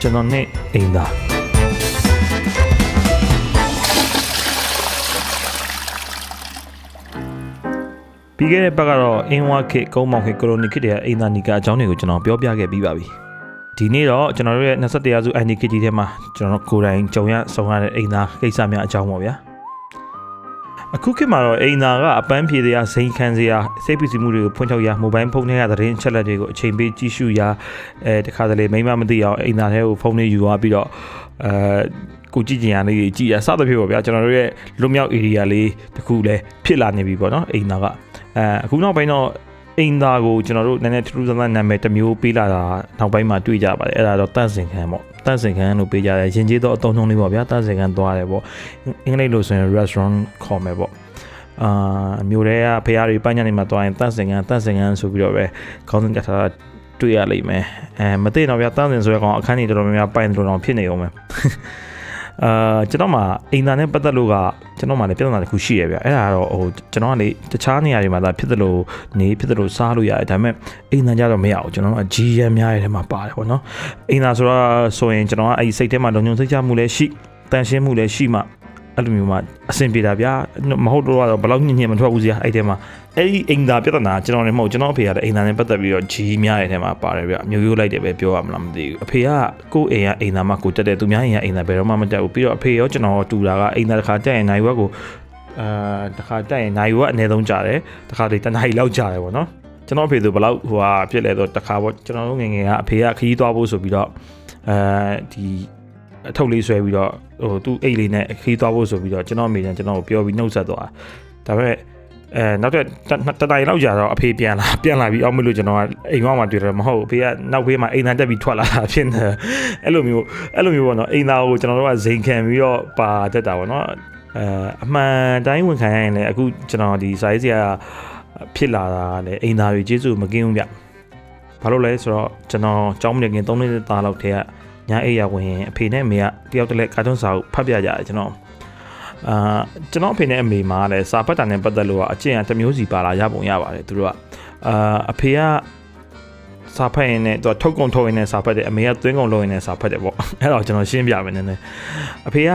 ကျွန်တော်နဲ့အိမ်သားပြီးခဲ့တဲ့ဘက်ကတော့အင်းဝါခေကုန်းမောင်ခေကိုလိုနီခေတဲ့အိမ်သားနီကအကြောင်းတွေကိုကျွန်တော်ပြောပြခဲ့ပြီးပါပြီဒီနေ့တော့ကျွန်တော်တို့ရဲ့21ရာစု INKG ထဲမှာကျွန်တော်တို့ကိုယ်တိုင်ကြုံရဆုံရတဲ့အိမ်သားကိစ္စများအကြောင်းပေါ့ဗျာ အခုခေတ်မှာတော့အိမ်သာကအပန်းဖြေစရာစိန်ခံစရာစိတ်ပစ္စည်းမှုတွေကိုဖွင့်ထုတ်ရမိုဘိုင်းဖုန်းထဲကသတင်းအချက်လက်တွေကိုအချိန်ပေးကြည့်ရှုရအဲတခါတလေမိမမသိအောင်အိမ်သာထဲကိုဖုန်းလေးယူသွားပြီးတော့အဲကိုကြည့်ကြင်ရလေးကြည့်ရစသဖြင့်ပေါ့ဗျာကျွန်တော်တို့ရဲ့လွတ်မြောက် area လေးတခုလည်းဖြစ်လာနေပြီပေါ့နော်အိမ်သာကအဲအခုနောက်ပိုင်းတော့ အိမ်သားကိုကျွန်တော်တို့နည်းနည်းထူးထူးဆန်းဆန်းနာမည်တစ်မျိုးပေးလာတာနောက်ပိုင်းမှာတွေ့ကြပါတယ်အဲ့ဒါတော့တန့်စင်ခံပေါ့တန့်စင်ခံလို့ပေးကြတယ်ရင်ကျေးတော့အတုံးထုံးလေးပေါ့ဗျာတန့်စင်ခံသွားတယ်ပေါ့အင်္ဂလိပ်လိုဆိုရင် restaurant ခေါ်မယ်ပေါ့အာမျိုးတွေကဖရားတွေပန်းညနေမှာသွားရင်တန့်စင်ခံတန့်စင်ခံဆိုပြီးတော့ပဲခေါင်းစဉ်ကထားတွေ့ရလိမ့်မယ်အဲမသိတော့ဗျာတန့်စင်ဆိုရကောင်အခန်းကြီးတော်တော်များများပိုင်တော်တော်ဖြစ်နေအောင်မယ် အာကျွန်တော်မှအိမ်သားနဲ့ပတ်သက်လို့ကကျွန်တော်မှလည်းပြဿနာတစ်ခုရှိရဗျအဲ့ဒါကတော့ဟိုကျွန်တော်ကလေတခြားနေရာတွေမှာသာဖြစ်သလိုနေဖြစ်သလိုစားလို့ရတယ်ဒါပေမဲ့အိမ်သားကြတော့မရဘူးကျွန်တော်က GM များရဲ့ထဲမှာပါတယ်ပေါ့နော်အိမ်သားဆိုတော့ဆိုရင်ကျွန်တော်ကအဲ့ဒီစိတ်ထဲမှာလုံခြုံစိတ်ချမှုလည်းရှိတန်ရှင်းမှုလည်းရှိမှ အဲ့လိုမျိုးမှအဆင်ပြေတာဗျာမဟုတ်တော့တော့ဘယ်လောက်ညင်ညင်မထွက်ဘူးစီအဲ့ထဲမှာအဲ့ဒီအိမ်သားပြဿနာကျွန်တော်လည်းမဟုတ်ကျွန်တော်အဖေကလည်းအိမ်သားနဲ့ပတ်သက်ပြီးတော့ဂျီများရဲ့ထဲမှာပါတယ်ဗျမျိုးရိုးလိုက်တယ်ပဲပြောရမလားမသိဘူးအဖေကကိုယ့်အိမ်ကအိမ်သားမှကိုတက်တယ်သူများအိမ်ကအိမ်သားဘယ်တော့မှမတက်ဘူးပြီးတော့အဖေရောကျွန်တော်တူတာကအိမ်သားတစ်ခါတက်ရင်နိုင်ဝက်ကိုအာတစ်ခါတက်ရင်နိုင်ဝက်အနည်းဆုံးကြာတယ်တစ်ခါတည်းတနားရီလောက်ကြာတယ်ပေါ့နော်ကျွန်တော်အဖေဆိုဘယ်လောက်ဟိုဟာဖြစ်လဲဆိုတခါပေါ့ကျွန်တော်တို့ငငယ်ကအဖေကခရီးသွားဖို့ဆိုပြီးတော့အဲဒီ အထုပ်လေးဆွဲပြီးတော့ဟိုသူ့အိတ်လေးနဲ့ခီးသွားဖို့ဆိုပြီးတော့ကျွန်တော်အမေကကျွန်တော်ကိုပြောပြီးနှုတ်ဆက်သွားဒါပေမဲ့အဲနောက်တဲ့တတိုင်လောက်ကြာတော့အဖေပြန်လာပြန်လာပြီးအောက်မလို့ကျွန်တော်ကအိမ်ကမှတွေ့တယ်မဟုတ်အဖေကနောက်ဖေးမှာအိမ်သားတက်ပြီးထွက်လာတာဖြစ်နေအဲ့လိုမျိုးအဲ့လိုမျိုးပေါ့နော်အိမ်သားကိုကျွန်တော်တို့ကဇိမ်ခံပြီးတော့ပါတက်တာပေါ့နော်အဲအမှန်တိုင်းဝန်ခံရရင်လည်းအခုကျွန်တော်ဒီစာရေးဆရာဖြစ်လာတာလည်းအိမ်သားတွေကျေးဇူးမကင်းဘူးဗျဘာလို့လဲဆိုတော့ကျွန်တော်ကျောင်းမနေခင်3နှစ်သားလောက်တည်းက ညအိယာဝင်ရင်အဖေနဲ့အမေကတယောက်တည်းကာတွန်းစာကိုဖတ်ပြကြတယ်ကျွန်တော်အာကျွန်တော်အဖေနဲ့အမေမှာလည်းစာဖတ်တာနဲ့ပတ်သက်လို့အကျင့်အတမျိုးစီပါလာရပုံရပါတယ်သူတို့ကအာအဖေကစာဖတ်ရင်လည်းသူထုတ်ကုန်ထုတ်ရင်လည်းစာဖတ်တယ်အမေကသွင်းကုန်လုပ်ရင်လည်းစာဖတ်တယ်ပေါ့အဲ့တော့ကျွန်တော်ရှင်းပြမယ်နည်းနည်းအဖေက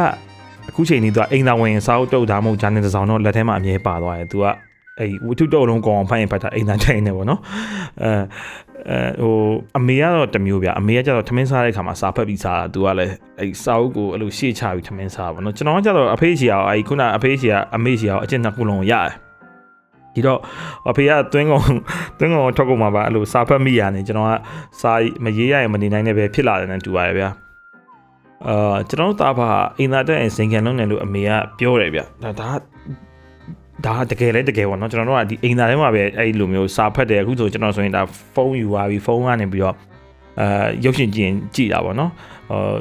အခုချိန်นี้သူကအိမ်သာဝင်စာအုပ်တုပ်တာမဟုတ်ဂျာနယ်တစ်စောင်တော့လက်ထဲမှာအမြဲပါသွားတယ်သူက အဲ့ဝတ္ထုတုပ်လုံးကောင်ဖတ်ရင်ဖတ်တာအိမ်သာထိုင်နေပေါ့နော်အဲအဲဟိုအမေကတော့တမျိုးဗျအမေကကျတော့ထမင်းစားတဲ့ခါမှာစားဖက်ပြီးစားတာသူကလည်းအဲစာအုပ်ကိုအဲ့လိုရှေ့ချပြီးထမင်းစားပါတော့ကျွန်တော်ကကျတော့အဖေးစီအောင်အဲခုနအဖေးစီကအမေးစီအောင်အကျင့်နှစ်ခုလုံးရတယ်ဒီတော့အဖေကသွင်းကုန်သွင်းကုန်ထွက်ကုန်မှာပါအဲ့လိုစားဖက်မိရနေကျွန်တော်ကစားမရေးရရင်မနေနိုင်တဲ့ပဲဖြစ်လာတယ်နဲ့တူပါတယ်ဗျာအာကျွန်တော်တို့သားဖာအိမ်သာတက်ရင်စင်ကန်လုံးတယ်လို့အမေကပြောတယ်ဗျဒါဒါ ဒါတကယ်လဲတကယ်ပေါ့နော်ကျွန်တော်တို့ကဒီအိမ်သားထဲမှာပဲအဲ့လိုမျိုးစာဖတ်တယ်အခုဆိုကျွန်တော်ဆိုရင်ဒါဖုန်းယူသွားပြီဖုန်းကနေပြီးတော့အဲရုပ်ရှင်ကြည့်ရင်ကြည့်တာပေါ့နော်ဟို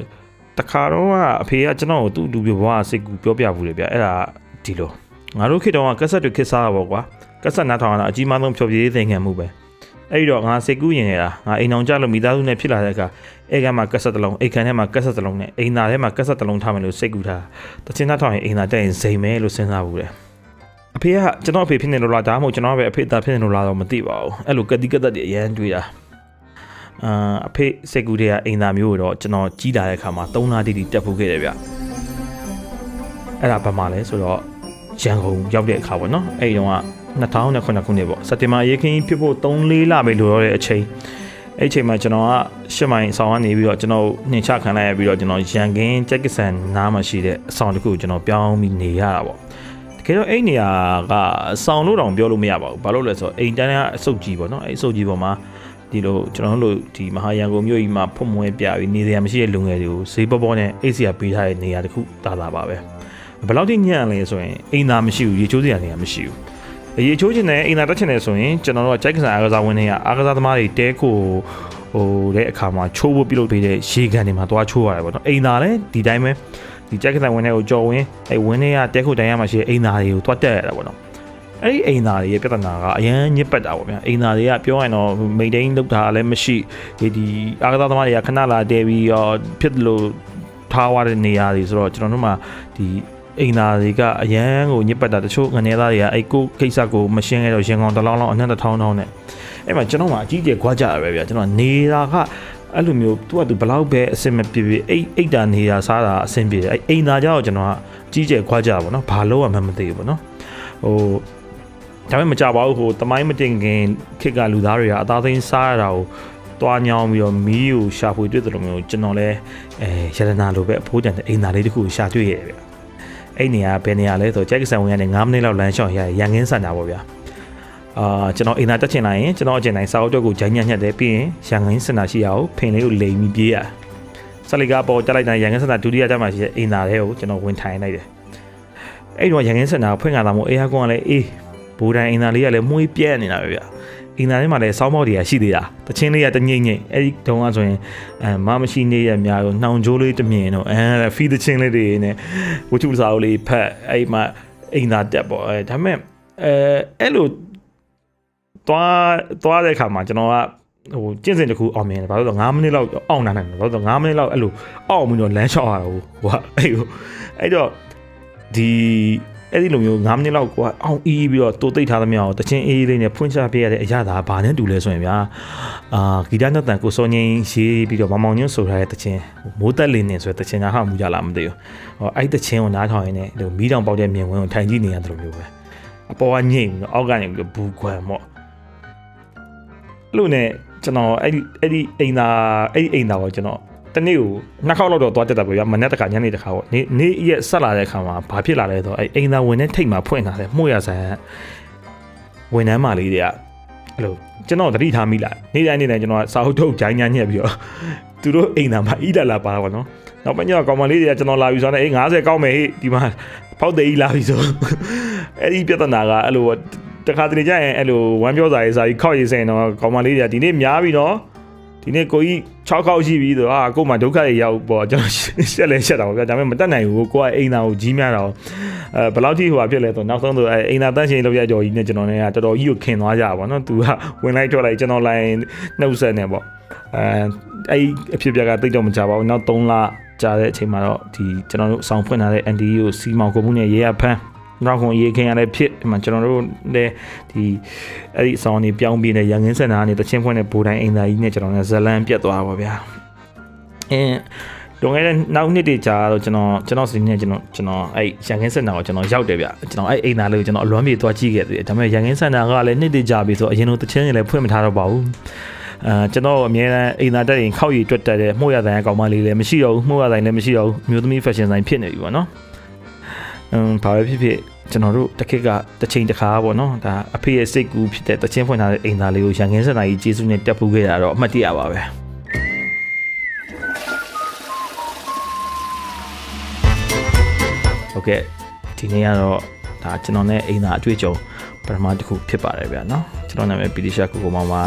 တခါတော့အဖေကကျွန်တော်ကိုသူ့လူပြဘွားစိတ်ကူပြောပြဘူးလေဗျအဲ့ဒါဒီလိုငါတို့ခေတ်တော့ကက်ဆက်တွေခစ်စားတာပေါ့ကွာကက်ဆက်နားထောင်တာအကြီးမားဆုံးဖြောပြရေးသင်ခံမှုပဲအဲ့ဒီတော့ငါစိတ်ကူးရင်နေတာငါအိမ်အောင်ကြလို့မိသားစုနဲ့ဖြစ်လာတဲ့အခါအိမ်ကမှာကက်ဆက်တစ်လုံးအိမ်ခန်းထဲမှာကက်ဆက်တစ်လုံးနဲ့အိမ်သားထဲမှာကက်ဆက်တစ်လုံးထားမယ်လို့စိတ်ကူးထားတချင်သားထောင်ရင်အိမ်သားတက်ရင်ဇိမ်မဲလို့စဉ်းစားဘူးလေအ ဖေကကျွန်တော်အဖေဖြစ်နေလို့လားဒါမှမဟုတ်ကျွန်တော်ပဲအဖေသားဖြစ်နေလို့လားတော့မသိပါဘူးအဲ့လိုကတိကသက်တွေအရန်တွေးတာအာအဖေစက်ကူတွေကအိမ်သားမျိုးတော့ကျွန်တော်ကြီးလာတဲ့အခါမှာ3လတိတိတက်ဖို့ခဲ့တယ်ဗျအဲ့ဒါဘာမှလဲဆိုတော့ရန်ကုန်ရောက်တဲ့အခါပေါ့နော်အဲ့ဒီတော့က2009ခုနှစ်ပေါ့စက်တင်ဘာရေခင်းဖြစ်ဖို့3-4လပဲလိုတော့တဲ့အချိန်အဲ့အချိန်မှာကျွန်တော်ကရှစ်မိုင်ဆောင်ကနေပြီးတော့ကျွန်တော်နှင်ချခံလိုက်ရပြီးတော့ကျွန်တော်ရန်ကင်းဂျက်ကဆန်နားမှာရှိတဲ့အဆောင်တစ်ခုကိုကျွန်တော်ပြောင်းပြီးနေရတာပေါ့ တကယ်တော့အဲ့နေရာကဆောင်းလို့တောင်ပြောလို့မရပါဘူးဘာလို့လဲဆိုတော့အိမ်တန်းကအစုပ်ကြီးပေါ့နော်အဲ့အစုပ်ကြီးပေါ်မှာဒီလိုကျွန်တော်တို့ဒီမဟာရန်ကုန်မြို့ကြီးမှာဖွံ့မွေးပြပြီးနေစရာမရှိတဲ့လူငယ်တွေကိုဈေးပေါ်ပေါ်နဲ့အိတ်စရာပေးထားတဲ့နေရာတစ်ခုတာတာပါပဲဘယ်လောက်ထိညံ့လဲဆိုရင်အိမ်သာမရှိဘူးရေချိုးစရာနေရာမရှိဘူးရေချိုးချင်တယ်အိမ်သာတက်ချင်တယ်ဆိုရင်ကျွန်တော်တို့ကကြိုက်ကစားအားကစားဝင်တွေကအားကစားသမားတွေတဲခိုဟိုတဲ့အခါမှာချိုးဖို့ပြုလုပ်ပေးတဲ့ရေကန်တွေမှာသွားချိုးရတယ်ပေါ့နော်အိမ်သာလည်းဒီတိုင်းပဲ ဒီကြက်ကစားဝင်တွေကိုကြော်ဝင်အဲဝင်းတွေကတဲခိုတိုင်ရမှာရှိတဲ့အိမ်သာတွေကိုသွားတက်ရတာပေါ့နော်အဲ့ဒီအိမ်သားတွေရဲ့ပြဿနာကအရန်ညစ်ပတ်တာပေါ့ဗျာအိမ်သားတွေကပြောရင်တော့မိန်တိန်လုပ်တာလည်းမရှိဒီဒီအားကစားသမားတွေကခဏလာတဲပြီးရောဖြစ်လို့ထားရတဲ့နေရာတွေဆိုတော့ကျွန်တော်တို့မှာဒီအိမ်သားတွေကအရန်ကိုညစ်ပတ်တာတချို့ငနေသားတွေကအဲ့ကိုကိစ္စကိုမရှင်းခဲ့တော့ရင်ကောင်တလောင်းလောင်းအနှံ့တစ်ထောင်းထောင်းနဲ့အဲ့မှာကျွန်တော်မှအကြီးကျယ်ခွာကြရပဲဗျာကျွန်တော်နေတာက အဲ့လိုမျိုးသူကသူဘလောက်ပဲအဆင်မပြေပြေအိတ်အိတ်တာနေတာစားတာအဆင်ပြေတယ်အဲ့အိမ်သာကြောက်ကျွန်တော်ကကြီးကျယ်ခွာကြပါဘောနော်ဘာလို့မှမသိဘူးဘောနော်ဟိုဒါပေမဲ့မကြပါဘူးဟိုတမိုင်းမတင်ခင်ခက်ကလူသားတွေကအသားသိမ်းစားရတာကိုတွားညောင်းပြီးတော့မီးကိုရှာဖွေတွေ့တယ်လို့မျိုးကျွန်တော်လည်းအဲရတနာလိုပဲအဖိုးတန်တဲ့အိမ်သားလေးတစ်ခုရှာတွေ့ရတယ်ဗျအဲ့နေရာဘယ်နေရာလဲဆိုကြိုက်ကဆန်ဝင်ကနေ9မိနစ်လောက်လမ်းလျှောက်ရရန်ကင်းစံတာပေါ့ဗျာ အာကျွန်တော်အိမ်သာတက်ချင်လာရင်ကျွန်တော်အကျဉ်းတိုင်းစာအုပ်တော့ကိုဂျိုင်းညံ့ညက်တယ်ပြီးရင်ရန်ကင်းစင်တာရှိရအောင်ဖင်လေးကိုလိမ်ပြီးပြေးရဆက်လီကပေါ်တက်လိုက်တာရန်ကင်းစင်တာဒုတိယကျမှရှိတဲ့အိမ်သာတွေကိုကျွန်တော်ဝင်ထိုင်လိုက်တယ်အဲ့တော့ရန်ကင်းစင်တာဖွင့်ခါတာမို့အေးဟာကွန်ကလည်းအေးဘူဒန်အိမ်သာလေးကလည်းမှုေးပြဲနေတာပဲဗျာအင်တာထဲမှာလည်းစောင်းမောက်တွေကရှိသေးတာတချင်းလေးကတငိမ့်ငိမ့်အဲ့ဒီတုန်းကဆိုရင်အဲမမရှိနေရများရောနှောင်ကြိုးလေးတမြင်တော့အဲဖီတချင်းလေးတွေနဲ့ဝချုစာအုပ်လေးဖက်အဲ့မှာအင်တာတက်ပေါ့အဲဒါပေမဲ့အဲအဲ့လို သွားသွားတဲ့အခါမှာကျွန်တော်ကဟိုကျင့်စဉ်တစ်ခုအောင်မြင်တယ်ဘာလို့လဲ9မိနစ်လောက်အောင်နိုင်တယ်ဘာလို့လဲ9မိနစ်လောက်အဲ့လိုအောင်မှုတော့လမ်းလျှောက်ရတာဟိုဟိုအဲ့ဟိုအဲ့တော့ဒီအဲ့ဒီလိုမျိုး9မိနစ်လောက်ကိုအောင်အီးပြီးတော့တိုးသိပ်ထားသမျှကိုတချင်းအေးလေးနဲ့ဖွင့်ချပြရတဲ့အရာသာဘာနဲ့တူလဲဆိုရင်ဗျာအာဂီတနဲ့တန်ကိုစောငင်းရေးပြီးတော့မမောင်ညွန့်ဆိုထားတဲ့တချင်းမိုးတက်လင်းနေဆိုတဲ့တချင်းကဟာမူကြလားမသိဘူးဟောအဲ့တချင်းကိုနားထောင်ရင်းနဲ့ဒီမီးတောင်ပေါက်တဲ့မြင်ကွင်းကိုထိုင်ကြည့်နေရတယ်လို့မျိုးပဲအပေါ်ကညိမ့်ပြီးတော့အောက်ကနေပြီးတော့ဘူးခွမ်ပေါ့ လို့နဲ့ကျွန်တော်အဲ့ဒီအဲ့ဒီအိမ်သာအဲ့ဒီအိမ်သာကိုကျွန်တော်တနေ့ကိုနှစ်ခေါက်လောက်တော့သွားတက်တာပဲဗျာမနေ့တစ်ခါညနေတစ်ခါပေါ့နေ့နေ့ရက်ဆက်လာတဲ့ခါမှာဘာဖြစ်လာလဲဆိုတော့အဲအိမ်သာဝင်တဲ့ထိတ်မှာဖွင့်လာတယ်မှုရဆန်ဝန်ထမ်းမလေးတွေကအဲ့လိုကျွန်တော်သတိထားမိလာနေ့တိုင်းနေ့တိုင်းကျွန်တော်စာအုပ်ထုတ်ဂျိုင်းညာညက်ပြီးတော့သူတို့အိမ်သာမှာဣဒလာပါပါတော့နောက်ပိုင်းကျတော့ကောင်မလေးတွေကကျွန်တော်လာပြီးဆိုတော့အေး90ကောက်မယ်ဟေ့ဒီမှာဖောက်သေးကြီးလာပြီဆိုအဲ့ဒီပြဿနာကအဲ့လို တခါတလေကျရင်အဲ့လိုဝမ်းပြောစာရေးစာကြီးခောက်ရေးစင်တော့ကောင်မလေးတွေကဒီနေ့များပြီနော်ဒီနေ့ကိုကြီး6ခေါက်ရှိပြီဆိုတော့အာကိုမှဒုက္ခတွေရောက်ပေါ့ကျွန်တော်ရှက်လဲရှက်တာပေါ့ဗျာဒါပေမဲ့မတက်နိုင်ဘူးကိုကအိမ်သာကိုကြီးများတာအဲဘယ်လောက်ထိဟိုဖြစ်လဲဆိုနောက်ဆုံးဆိုအဲအိမ်သာတန့်ရှင်လောက်ရကြော်ကြီးနဲ့ကျွန်တော်နဲ့ကတော်တော်ကြီးကိုခင်သွားကြပါတော့သူကဝင်လိုက်ထွက်လိုက်ကျွန်တော်လိုင်းနှုတ်ဆက်နေပေါ့အဲအဲ့အဖြစ်ပြက်ကတိတ်တော့မကြပါဘူးနောက်3လကြာတဲ့အချိန်မှာတော့ဒီကျွန်တော်တို့ဆောင်ဖွင့်ထားတဲ့ NDE ကိုစီမောင်ကိုမှုနဲ့ရေးရဖမ်း နောက်ခွန်ရေးခင်ရတဲ့ဖြစ်ဒီမှာကျွန်တော်တို့လည်းဒီအဲ့ဒီအဆောင်နေပြောင်းပြီးနေရန်ကင်းစင်တာကနေတချင်းဖွင့်တဲ့ဘူတိုင်းအင်သာကြီးနဲ့ကျွန်တော်လည်းဇလန်ပြတ်သွားပါဗျာအင်းလွန်ခဲ့တဲ့နောက်နှစ်တွေကြာတော့ကျွန်တော်ကျွန်တော်စီနေကျွန်တော်ကျွန်တော်အဲ့ရန်ကင်းစင်တာကိုကျွန်တော်ရောက်တယ်ဗျကျွန်တော်အဲ့အိမ်သားလေးကိုကျွန်တော်အလွမ်းပြေသွားကြည့်ခဲ့တယ်ဒါပေမဲ့ရန်ကင်းစင်တာကလည်းနှစ်တွေကြာပြီဆိုအရင်ကတချင်းတွေလည်းဖွင့်မထားတော့ပါဘူးအဲကျွန်တော်အမြဲတမ်းအိမ်သားတက်ရင်ခောက်ရည်တွက်တက်တဲ့မှုရတိုင်းအကောင်မလေးလည်းမရှိတော့ဘူးမှုရတိုင်းလည်းမရှိတော့ဘူးမျိုးသမီး fashion ဆိုင်ဖြစ်နေပြီပေါ့နော်အမ် ဘာပဲဖြစ်ဖြစ်ကျွန်တော်တို့တစ်ခက်ကတစ်ချိန်တစ်ခါပေါ့နော်ဒါအဖေရဲ့စိတ်ကူးဖြစ်တဲ့တချင်းဖွင့်ထားတဲ့အိမ်သားလေးကိုရန်ကင်းစံတာကြီးကျေးဇူးနဲ့တက်ဖူးခဲ့တာတော့အမှတ်တရပါပဲဟုတ်ကဲ့ဒီနေ့ကတော့ဒါကျွန်တော်နဲ့အိမ်သားအတွေ့အကြုံပထမတစ်ခုဖြစ်ပါတယ်ဗျာနော်ကျွန်တော်နာမည်ပီတီရှာကိုကိုမောင်ပါ